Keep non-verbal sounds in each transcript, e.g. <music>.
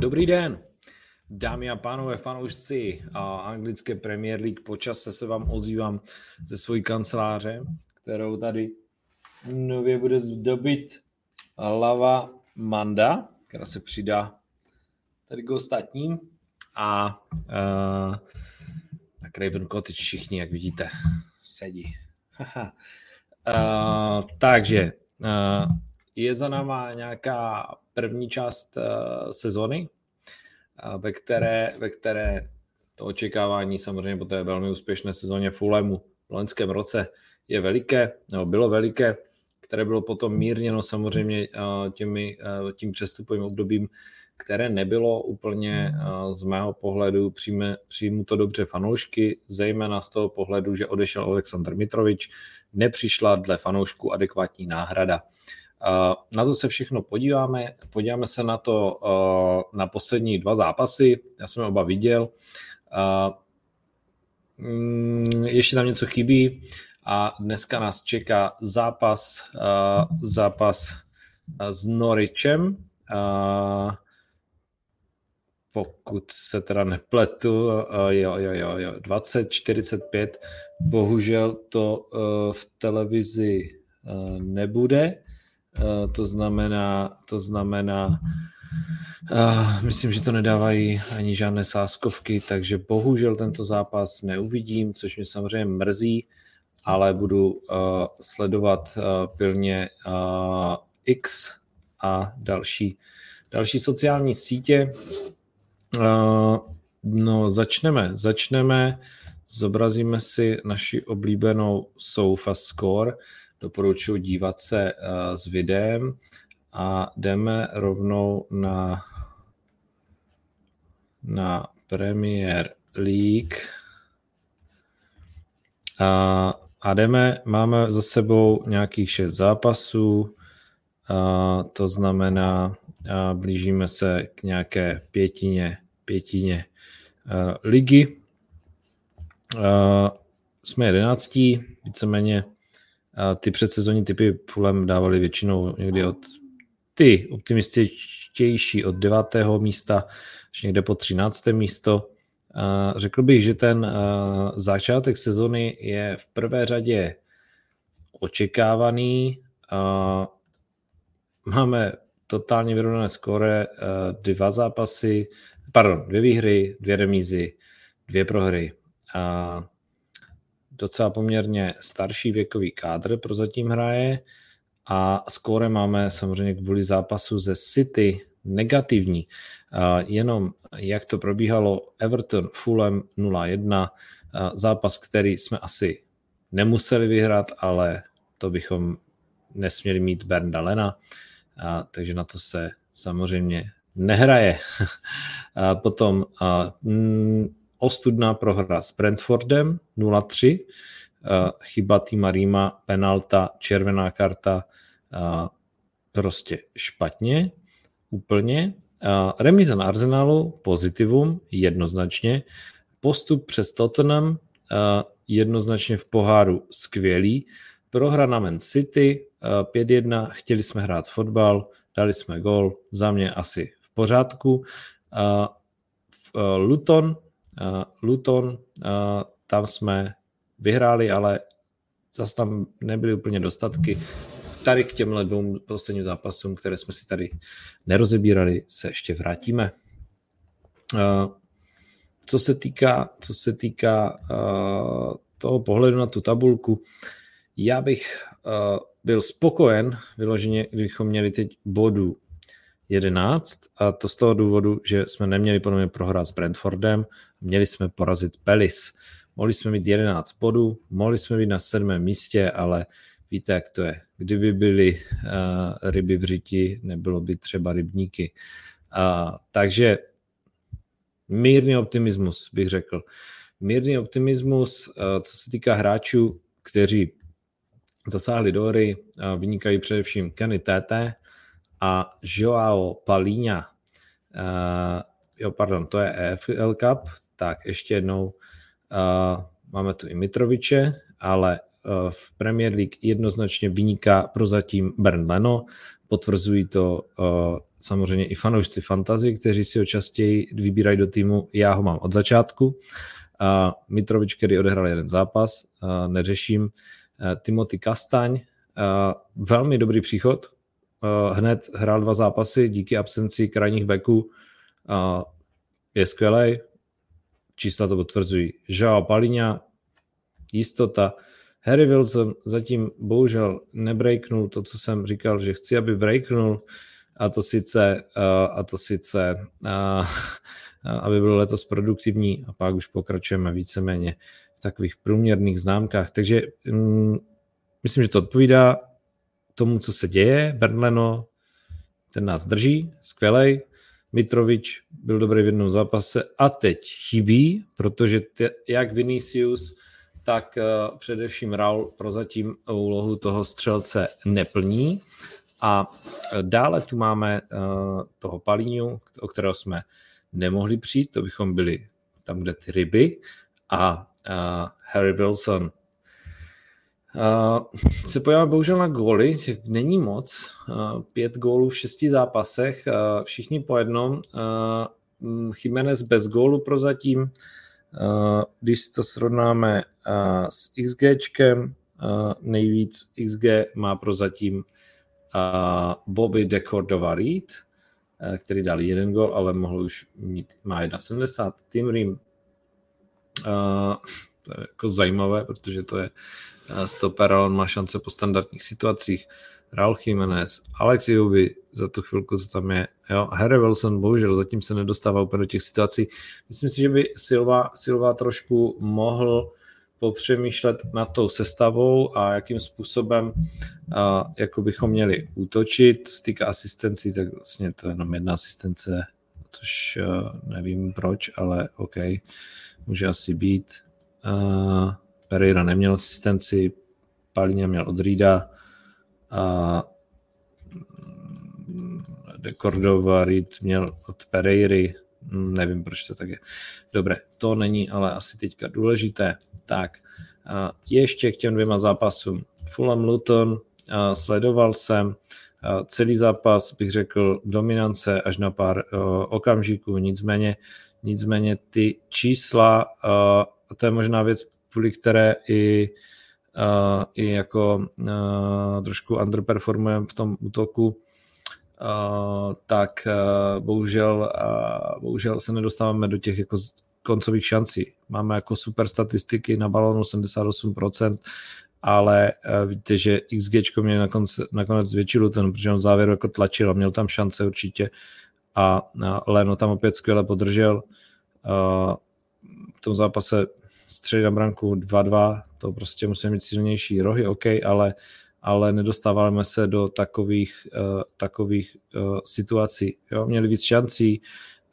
Dobrý den, dámy a pánové fanoušci a anglické Premier League. Počase se vám ozývám ze svojí kanceláře, kterou tady nově bude zdobit Lava Manda, která se přidá tady k ostatním. A uh, na Craven Cottage všichni, jak vidíte, sedí. uh, <laughs> takže uh, je za náma nějaká první část uh, sezony, uh, ve, které, ve které to očekávání samozřejmě po té velmi úspěšné sezóně Fulhamu v loňském roce je veliké, nebo bylo veliké, které bylo potom mírněno samozřejmě uh, těmi, tím přestupovým obdobím, které nebylo úplně z mého pohledu přijme, přijmu to dobře fanoušky, zejména z toho pohledu, že odešel Aleksandr Mitrovič, nepřišla dle fanoušků adekvátní náhrada. Na to se všechno podíváme. Podíváme se na to na poslední dva zápasy. Já jsem oba viděl. Mm, ještě tam něco chybí a dneska nás čeká zápas, zápas s Noricem. Pokud se teda nepletu, jo, jo, jo, jo, 20-45, bohužel to v televizi nebude, Eh, to znamená, to znamená, uh, myslím, že to nedávají ani žádné sáskovky, takže bohužel tento zápas neuvidím, což mě samozřejmě mrzí, ale budu uh, sledovat uh, pilně uh, X a další, další sociální sítě. Uh, no, začneme, začneme, zobrazíme si naši oblíbenou Sofa Score, doporučuji dívat se uh, s videem a jdeme rovnou na, na Premier League. A, a jdeme, máme za sebou nějakých šest zápasů, a to znamená, a blížíme se k nějaké pětině, pětině a, ligy. A, jsme jedenáctí, víceméně a ty předsezonní typy Fulham dávali většinou někdy od ty optimističtější od devátého místa až někde po třinácté místo. A řekl bych, že ten začátek sezony je v prvé řadě očekávaný. A máme totálně vyrovnané skóre, dva zápasy, pardon, dvě výhry, dvě remízy, dvě prohry. A docela poměrně starší věkový kádr prozatím hraje a skóre máme samozřejmě kvůli zápasu ze City negativní. Jenom jak to probíhalo Everton Fulham 0-1, zápas, který jsme asi nemuseli vyhrát, ale to bychom nesměli mít Bernda Lena, takže na to se samozřejmě nehraje. <laughs> Potom ostudná prohra s Brentfordem 0-3, eh, chyba týma Rýma, penalta, červená karta, eh, prostě špatně, úplně. Eh, remíza na Arsenalu, pozitivum, jednoznačně. Postup přes Tottenham, jednoznačně v poháru skvělý. Prohra na Man City 5-1, chtěli jsme hrát fotbal, dali jsme gol, za mě asi v pořádku. Luton Luton, uh, tam jsme vyhráli, ale zase tam nebyly úplně dostatky. Tady k těmhle dvou posledním zápasům, které jsme si tady nerozebírali, se ještě vrátíme. Uh, co se týká, co se týká toho pohledu na tu tabulku, já bych byl spokojen vyloženě, kdybychom měli teď bodu 11 a to z toho důvodu, že jsme neměli podle mě prohrát s Brentfordem, měli jsme porazit Pelis. Mohli jsme mít 11 bodů, mohli jsme být na sedmém místě, ale víte, jak to je. Kdyby byly uh, ryby v řiti, nebylo by třeba rybníky. Uh, takže mírný optimismus, bych řekl. Mírný optimismus, uh, co se týká hráčů, kteří zasáhli do hry, uh, vynikají především Kenny Tete, a Joao Palíňa. Uh, jo, pardon, to je EFL Cup, tak ještě jednou uh, máme tu i Mitroviče, ale uh, v Premier League jednoznačně vyniká prozatím Bern Leno, potvrzují to uh, samozřejmě i fanoušci fantazy, kteří si ho častěji vybírají do týmu. Já ho mám od začátku. A Mitrovič, který odehrál jeden zápas, neřeším. Timothy Kastaň, velmi dobrý příchod. Hned hrál dva zápasy díky absenci krajních beků. Je skvělý. Čísla to potvrzují. Joao Paliňa, jistota. Harry Wilson zatím bohužel nebreaknul to, co jsem říkal, že chci, aby breaknul a to sice, a to sice <laughs> aby byl letos produktivní a pak už pokračujeme víceméně v takových průměrných známkách. Takže mm, myslím, že to odpovídá tomu, co se děje. Bernleno, ten nás drží, skvělej. Mitrovič byl dobrý v jednom zápase a teď chybí, protože te, jak Vinicius, tak uh, především Raul prozatím úlohu toho střelce neplní. A eh, dále tu máme uh, toho Palíňu, o kterého jsme nemohli přijít, to bychom byli tam, kde ty ryby. A uh, Harry Wilson. Uh, se podíváme bohužel na góly, není moc. Uh, pět gólů v šesti zápasech, uh, všichni po jednom. Uh, Jiménez bez gólu prozatím. Uh, když to srovnáme uh, s XGčkem, uh, nejvíc XG má prozatím uh, Bobby de Cordova Reed, uh, který dal jeden gol, ale mohl už mít, má 1,70. Tim Rim, uh, to je jako zajímavé, protože to je stoper, ale on má šance po standardních situacích. Raul Jiménez, Alex Juby za tu chvilku, co tam je. Jo, Harry Wilson, bohužel zatím se nedostává úplně do těch situací. Myslím si, že by Silva, Silva trošku mohl popřemýšlet nad tou sestavou a jakým způsobem a, jako bychom měli útočit. Z týka asistencí, tak vlastně to je jenom jedna asistence, což a, nevím proč, ale OK, může asi být. A, Pereira neměl asistenci, Palině měl od Rida a de Cordova Reed měl od Pereiry, nevím, proč to tak je. Dobré, to není ale asi teďka důležité. Tak, a ještě k těm dvěma zápasům. Fulham Luton, a sledoval jsem a celý zápas, bych řekl, dominance až na pár okamžiků, nicméně, nicméně ty čísla, to je možná věc, kvůli které i, uh, i jako uh, trošku underperformujeme v tom útoku, uh, tak uh, bohužel, uh, bohužel se nedostáváme do těch jako koncových šancí. Máme jako super statistiky na balonu 78%, ale uh, víte, že XG mě nakonec, nakonec zvětšil ten, protože on v závěru jako tlačil a měl tam šance určitě a, a Leno tam opět skvěle podržel. Uh, v tom zápase střely na branku 2-2, to prostě musíme mít silnější rohy, OK, ale, ale nedostáváme se do takových, uh, takových uh, situací. Jo? Měli víc šancí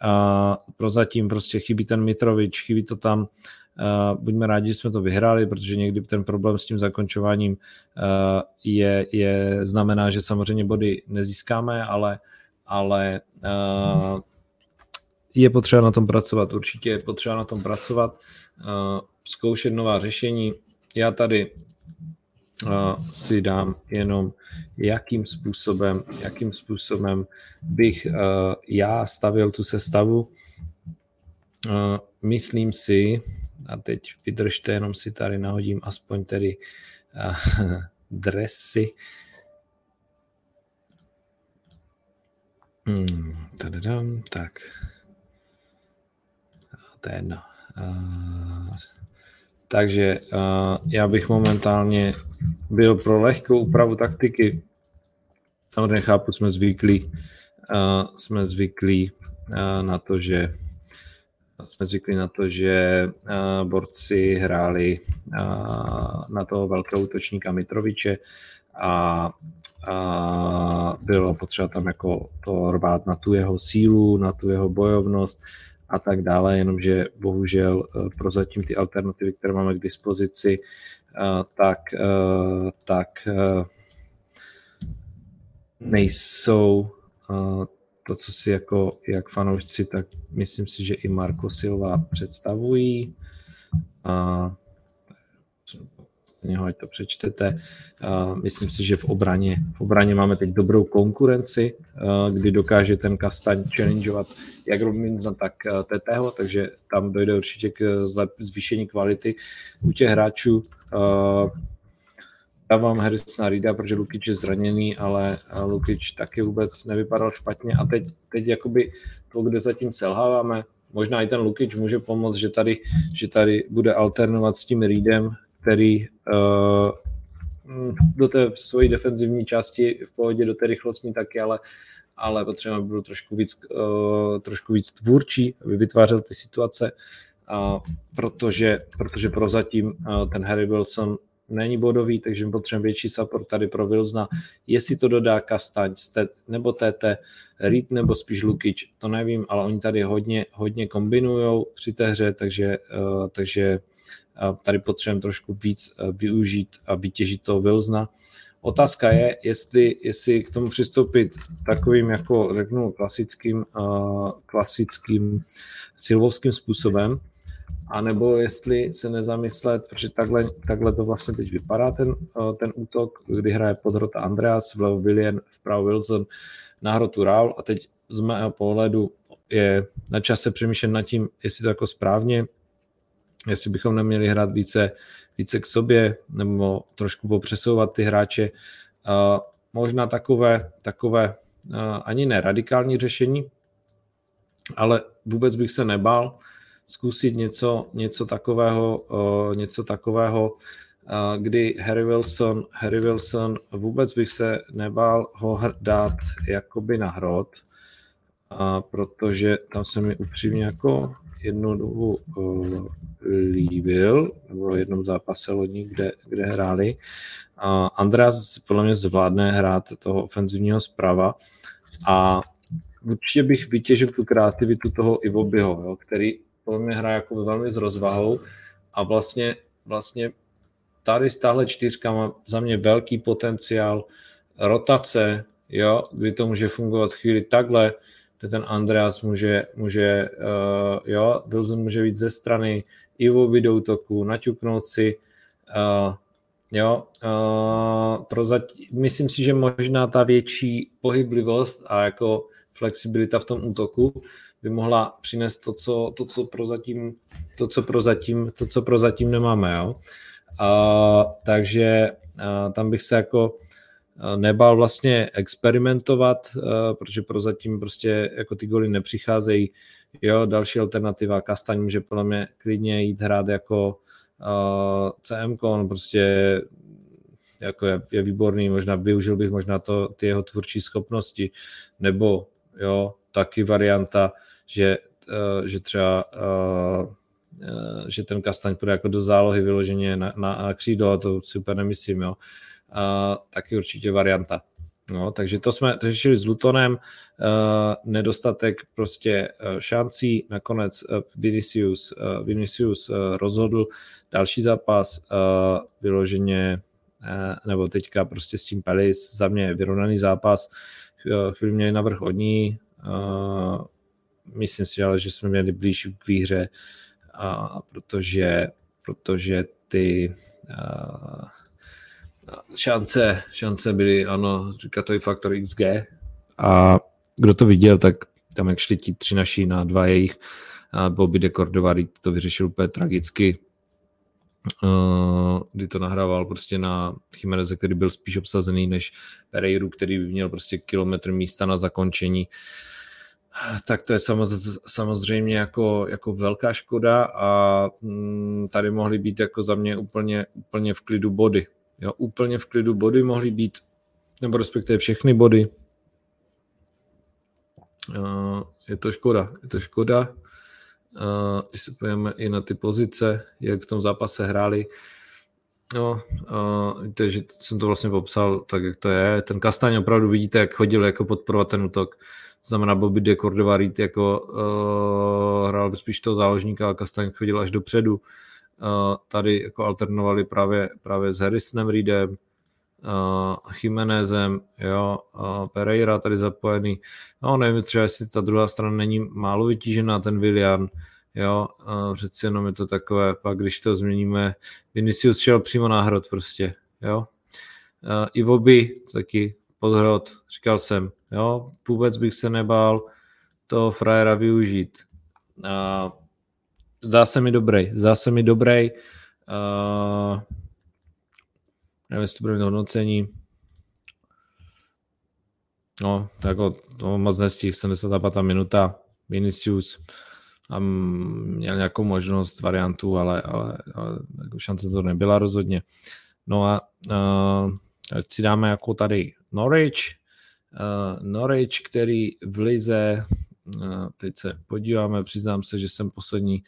a prozatím prostě chybí ten Mitrovič, chybí to tam, uh, buďme rádi, že jsme to vyhráli, protože někdy ten problém s tím zakončováním uh, je, je, znamená, že samozřejmě body nezískáme, ale, ale uh, je potřeba na tom pracovat, určitě je potřeba na tom pracovat, uh, zkoušet nová řešení. Já tady uh, si dám jenom, jakým způsobem, jakým způsobem bych uh, já stavil tu sestavu. Myslím si, a teď vydržte, jenom si tady nahodím aspoň tedy <laughs> dresy. Hmm, tady dám, tak to je jedno. Uh, takže uh, já bych momentálně byl pro lehkou úpravu taktiky. Samozřejmě chápu, jsme zvyklí, uh, jsme zvyklí uh, na to, že jsme zvyklí na to, že uh, borci hráli uh, na toho velkého útočníka Mitroviče a, a bylo potřeba tam jako to rvát na tu jeho sílu, na tu jeho bojovnost a tak dále, jenomže bohužel eh, prozatím ty alternativy, které máme k dispozici, eh, tak, eh, tak nejsou to, co si jako jak fanoušci, tak myslím si, že i Marco Silva představují. A stejně ho ať to přečtete. Myslím si, že v obraně, v obraně máme teď dobrou konkurenci, kdy dokáže ten Kastaň challengeovat jak Robinson, tak TTho, takže tam dojde určitě k zvýšení kvality u těch hráčů. Dávám Harrisona Rida, protože Lukic je zraněný, ale Lukic taky vůbec nevypadal špatně a teď, teď jakoby to, kde zatím selháváme, možná i ten Lukic může pomoct, že tady, že tady bude alternovat s tím Reedem, který uh, do té svojí defenzivní části v pohodě, do té rychlostní taky, ale, ale potřebujeme, aby byl trošku víc, uh, trošku víc tvůrčí, aby vytvářel ty situace, uh, protože, protože prozatím uh, ten Harry Wilson není bodový, takže my potřebujeme větší support tady pro Wilsona. Jestli to dodá Kastaň nebo TT, Reed nebo spíš Lukic, to nevím, ale oni tady hodně, hodně kombinují při té hře, takže, uh, takže tady potřebujeme trošku víc uh, využít a vytěžit toho Wilsona. Otázka je, jestli, jestli k tomu přistoupit takovým, jako řeknu, klasickým, uh, klasickým silovským způsobem, a nebo jestli se nezamyslet, protože takhle, takhle to vlastně teď vypadá ten, eh, ten útok, kdy hraje podhrota Andreas, vlevo William, vpravo Wilson, nahrotu Raul a teď z mého pohledu je na čase přemýšlet nad tím, jestli to jako správně, jestli bychom neměli hrát více, více k sobě nebo trošku popřesouvat ty hráče. Možná takové, takové ani ne radikální řešení, ale vůbec bych se nebál zkusit něco, něco takového, něco takového, kdy Harry Wilson, Harry Wilson, vůbec bych se nebál ho dát jakoby na hrot, uh, protože tam se mi upřímně jako jednu dobu uh, líbil, nebo v jednom zápase lodní, kde, kde hráli. Uh, Andreas podle mě zvládne hrát toho ofenzivního zprava. A určitě bych vytěžil tu kreativitu toho Ivobyho, jo, který podle mě hraje jako velmi s rozvahou. A vlastně, vlastně tady stále čtyřka má za mě velký potenciál. Rotace, jo, kdy to může fungovat chvíli takhle, kde ten Andreas může, může uh, jo, Wilson může víc ze strany, Ivo do útoku, naťuknout si, uh, jo, uh, prozatím, myslím si, že možná ta větší pohyblivost a jako flexibilita v tom útoku by mohla přinést to, co, to, co prozatím, to, co prozatím, to, co prozatím nemáme, jo. A, takže a, tam bych se jako nebál vlastně experimentovat, a, protože prozatím prostě jako ty goly nepřicházejí. Jo, další alternativa, Kastaň může podle mě klidně jít hrát jako uh, CM, on prostě jako je, je výborný, možná využil bych možná to, ty jeho tvůrčí schopnosti, nebo jo, taky varianta, že, uh, že třeba uh, že ten Kastaň půjde jako do zálohy vyloženě na, na, na křídlo, a to super nemyslím, jo. Uh, taky určitě varianta. No, takže to jsme řešili s Lutonem, uh, nedostatek prostě uh, šancí, nakonec uh, Vinicius, uh, Vinicius uh, rozhodl další zápas, uh, vyloženě, uh, nebo teďka prostě s tím Pelis, za mě vyrovnaný zápas, uh, chvíli měli navrh od ní, uh, myslím si ale, že jsme měli blíž k výhře, a protože, protože ty a, šance, šance byly, ano, říká to i faktor XG a kdo to viděl, tak tam jak šli ti tři naši na dva jejich, a Bobby de Cordova to vyřešil úplně tragicky, kdy to nahrával prostě na Chimeneze, který byl spíš obsazený než Pereiru, který by měl prostě kilometr místa na zakončení. Tak to je samozřejmě jako, jako velká škoda a mm, tady mohly být jako za mě úplně, úplně v klidu body. Jo, úplně v klidu body mohly být, nebo respektive všechny body. Je to škoda, je to škoda. Když se pojeme i na ty pozice, jak v tom zápase hráli, No, uh, víte, že jsem to vlastně popsal tak, jak to je. Ten Kastaň opravdu vidíte, jak chodil jako podporovat ten útok znamená Bobby de Cordova jako uh, hrál spíš toho záložníka a Kastaň chodil až dopředu. Uh, tady jako alternovali právě, právě s Harrisonem Reedem, uh, Jimenezem, jo, uh, Pereira tady zapojený. No nevím třeba, jestli ta druhá strana není málo vytížená, ten William, Jo, přeci jenom je to takové, pak když to změníme, Vinicius šel přímo na hrot prostě, jo. I Ivoby taky podhrot, říkal jsem, jo, vůbec bych se nebál toho frajera využít. A zdá se mi dobrý, zdá se mi dobrý. Uh, nevím, jestli to bude hodnocení. No, jako to moc nestih, 75. minuta, Vinicius a měl nějakou možnost, variantu, ale, ale, ale jako šance to nebyla rozhodně. No a uh, si dáme jako tady Norwich, uh, Norwich, který v lize, teď se podíváme, přiznám se, že jsem poslední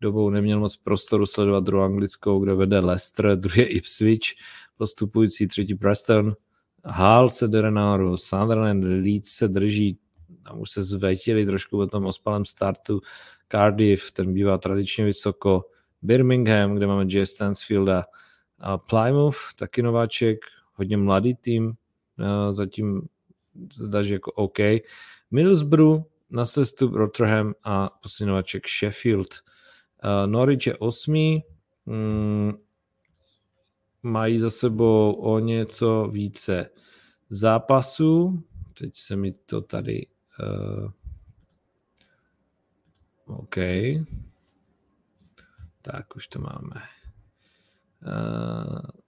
dobou neměl moc prostoru sledovat druhou anglickou, kde vede Leicester, druhý Ipswich, postupující třetí Preston, Hull se jde nahoru, Sunderland, Leeds se drží, tam už se zvetili trošku po tom ospalém startu, Cardiff, ten bývá tradičně vysoko, Birmingham, kde máme J. Stansfielda, a Plymouth, taky nováček, hodně mladý tým, zatím zdá, že jako OK. Middlesbrough na sestup Rotterdam a poslední nováček Sheffield. Norwich je osmý, mm, mají za sebou o něco více zápasů. Teď se mi to tady... Uh, OK. Tak, už to máme. Uh,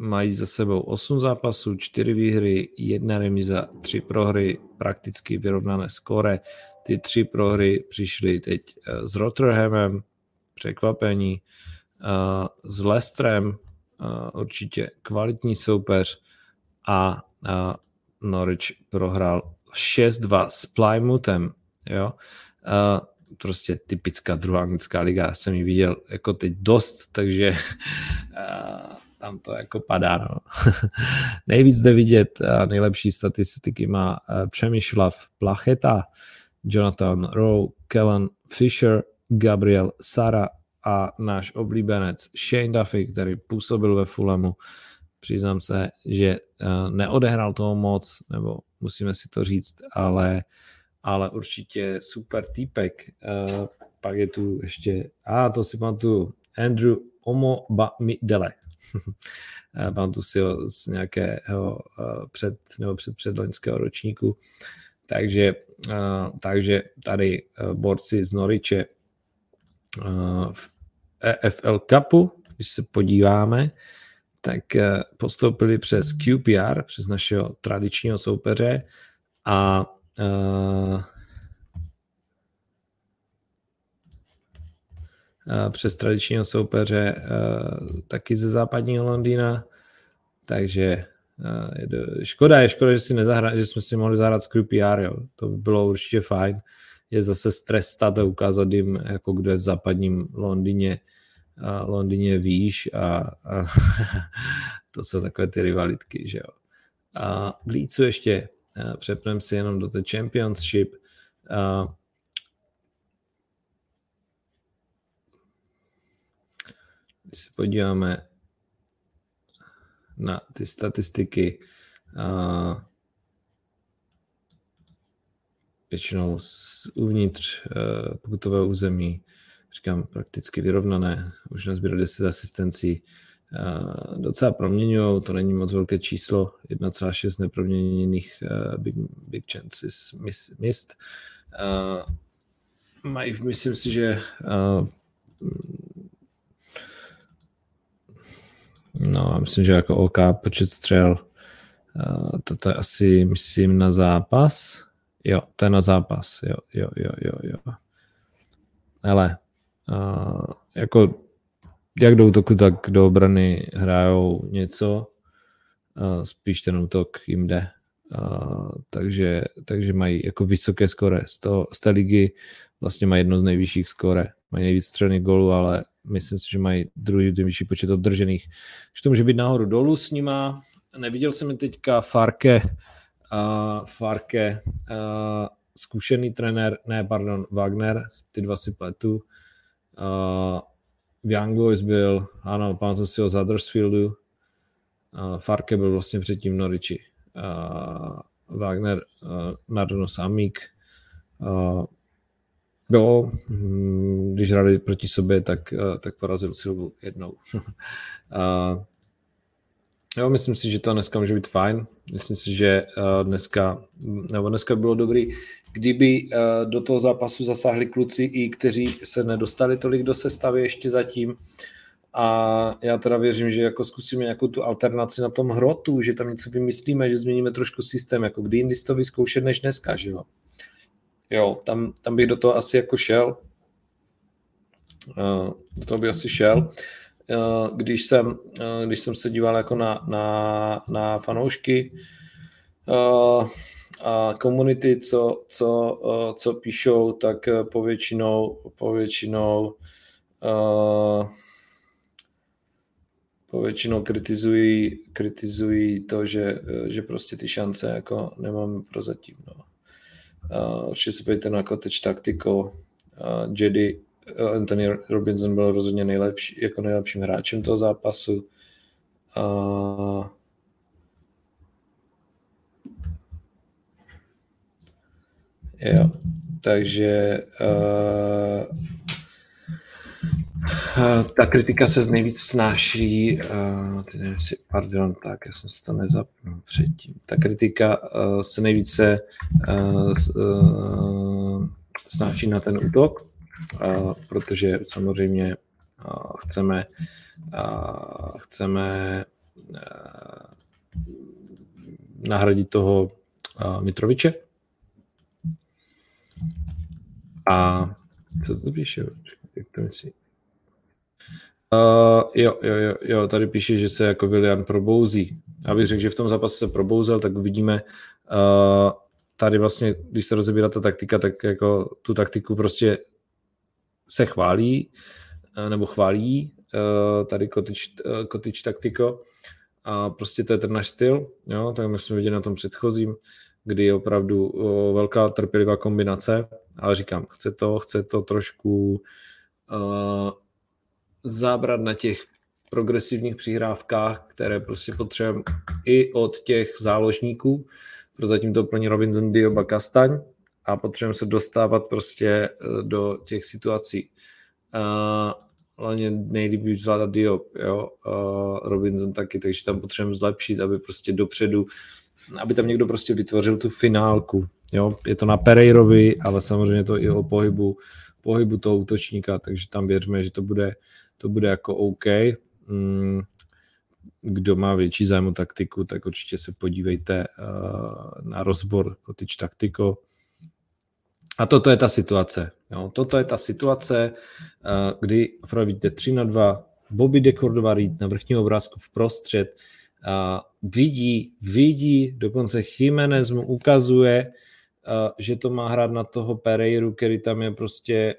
mají za sebou 8 zápasů, 4 výhry, 1 remiza, 3 prohry, prakticky vyrovnané skóre. Ty tři prohry přišly teď uh, s Rotherhamem, překvapení, uh, s Leicesterem, určitě kvalitní soupeř a Norwich prohrál 6-2 s Plymouthem, jo. Prostě typická druhá anglická liga, jsem ji viděl jako teď dost, takže <laughs> tam to jako padá. No. <laughs> Nejvíc zde vidět nejlepší statistiky má Přemýšlav Placheta, Jonathan Rowe, Kellen Fisher, Gabriel Sara a náš oblíbenec Shane Duffy, který působil ve Fulhamu, přiznám se, že eh, neodehrál toho moc, nebo musíme si to říct, ale, ale určitě super týpek. Eh, pak je tu ještě, a to si pamatuju, Andrew Omo Bamidele. <laughs> Eh, ho z nějakého před, nebo před předloňského ročníku. Takže, takže tady borci z Noriče v EFL Cupu, když se podíváme, tak eh, postoupili přes QPR, přes našeho tradičního soupeře a přes tradičního soupeře taky ze západního Londýna, takže je do, škoda je, škoda, že, si nezahra, že jsme si mohli zahrát s QPR, jo. to by bylo určitě fajn je zase strestat a ukázat jim, jako kdo je v západním Londýně, Londýně výš a, a <laughs> to jsou takové ty rivalitky, že jo. A v Leedsu ještě přepneme si jenom do té Championship. A, když se podíváme na ty statistiky, většinou z uvnitř uh, pokutového území, říkám prakticky vyrovnané, už nazbíral 10 asistencí, uh, docela proměňují, to není moc velké číslo, 1,6 neproměněných uh, big, big chances mist. Mají, myslím si, že no, myslím, že jako OK počet střel, toto je asi, myslím, na zápas, Jo, to je na zápas, jo, jo, jo, jo, jo. Ale jako jak do útoku, tak do obrany hrajou něco, spíš ten útok jim jde. Takže, takže mají jako vysoké skore. Z, toho, z té ligy vlastně mají jedno z nejvyšších skore. Mají nejvíc střelných gólů, ale myslím si, že mají druhý nejvyšší počet obdržených. Že to může být nahoru dolů s nima. Neviděl jsem teďka Farke uh, Farke, uh, zkušený trenér, ne, pardon, Wagner, ty dva si pletu. Uh, v Young Boys byl, ano, pamatuju si ho z Huddersfieldu. Uh, Farke byl vlastně předtím Noriči. Uh, Wagner, uh, Nardo Samík. Uh, Jo, hm, když hráli proti sobě, tak, eh, tak porazil Silvu jednou. <laughs> a, jo, myslím si, že to dneska může být fajn. Myslím si, že eh, dneska, nebo dneska bylo dobrý, kdyby eh, do toho zápasu zasáhli kluci i kteří se nedostali tolik do sestavy ještě zatím. A já teda věřím, že jako zkusíme nějakou tu alternaci na tom hrotu, že tam něco vymyslíme, že změníme trošku systém, jako kdy jindy to vyzkoušet než dneska, že jo. Jo, tam, tam bych do toho asi jako šel. Uh, do toho bych asi šel. Uh, když, jsem, uh, když jsem se díval jako na, na, na fanoušky a komunity, co, co, co píšou, tak povětšinou, povětšinou povětšinou kritizují, kritizují to, že, že prostě ty šance jako nemám prozatím. No. Určitě se pojďte na Cottage Tactical. Uh, Jedy uh, Anthony Robinson byl rozhodně nejlepší, jako nejlepším hráčem toho zápasu. Uh, jo, takže Uh, ta kritika se z nejvíc snáší, si, pardon, tak já jsem si to nezapnul předtím. Ta kritika uh, se nejvíce snáší na ten útok, protože samozřejmě chceme, chceme nahradit toho Mitroviče. A co to píše? Jak to myslí? Uh, jo, jo, jo, jo, tady píše, že se jako William probouzí. Já bych řekl, že v tom zápase se probouzel, tak uvidíme. Uh, tady vlastně, když se rozebírá ta taktika, tak jako tu taktiku prostě se chválí, uh, nebo chválí uh, tady Kotič, uh, Kotič taktiko a prostě to je ten náš styl, jo, tak my jsme viděli na tom předchozím, kdy je opravdu uh, velká trpělivá kombinace, ale říkám, chce to, chce to trošku uh, zábrat na těch progresivních přihrávkách, které prostě potřebujeme i od těch záložníků. Prozatím to plní Robinson Dioba Kastaň a potřebujeme se dostávat prostě eh, do těch situací. Uh, hlavně nejlíp zvládat Diop, jo, uh, Robinson taky, takže tam potřebujeme zlepšit, aby prostě dopředu, aby tam někdo prostě vytvořil tu finálku, jo, je to na Pereirovi, ale samozřejmě to i o pohybu, pohybu toho útočníka, takže tam věříme, že to bude to bude jako OK. Mm, kdo má větší zájem o taktiku, tak určitě se podívejte uh, na rozbor Kotič Taktiko. A toto je ta situace. Jo. Toto je ta situace, uh, kdy opravdu vidíte 3 na 2, Bobby de Cordova na vrchním obrázku v prostřed, uh, vidí, vidí, dokonce Jiménez mu ukazuje, uh, že to má hrát na toho Pereiru, který tam je prostě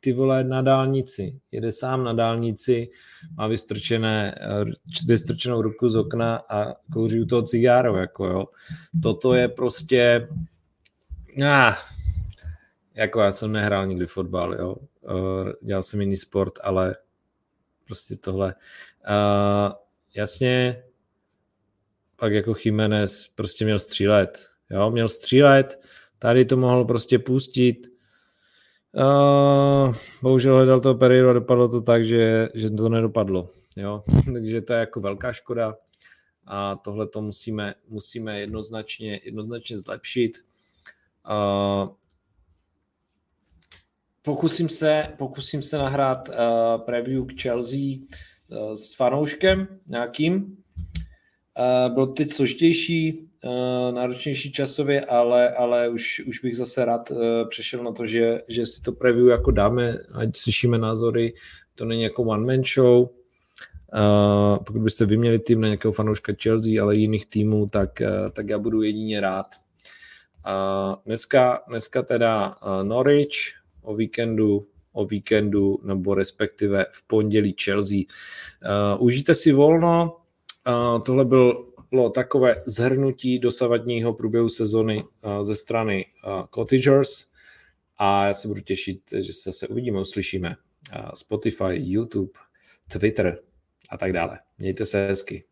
ty vole na dálnici, jede sám na dálnici, má vystrčené, vystrčenou ruku z okna a kouří u toho cigáro, jako jo. Toto je prostě, ah, jako já jsem nehrál nikdy fotbal, jo. Eh, dělal jsem jiný sport, ale prostě tohle. Uh, jasně, pak jako Jiménez prostě měl střílet, jo, měl střílet, tady to mohl prostě pustit, Uh, bohužel hledal to Pereiro a dopadlo to tak, že, že to nedopadlo. Jo? <laughs> Takže to je jako velká škoda a tohle to musíme, musíme jednoznačně, jednoznačně zlepšit. Uh, pokusím se, pokusím se nahrát uh, preview k Chelsea uh, s fanouškem nějakým. Uh, bylo teď složitější, uh, náročnější časově, ale, ale už, už bych zase rád uh, přešel na to, že, že si to preview jako dáme, ať slyšíme názory, to není jako one man show, Uh, pokud byste vyměli tým na nějakého fanouška Chelsea, ale jiných týmů, tak, uh, tak já budu jedině rád. Uh, dneska, dneska teda Norwich, o víkendu, o víkendu, nebo respektive v pondělí Chelsea. Užijte si volno, tohle byl bylo takové zhrnutí dosavadního průběhu sezony ze strany Cottagers a já se budu těšit, že se zase uvidíme, uslyšíme. Spotify, YouTube, Twitter a tak dále. Mějte se hezky.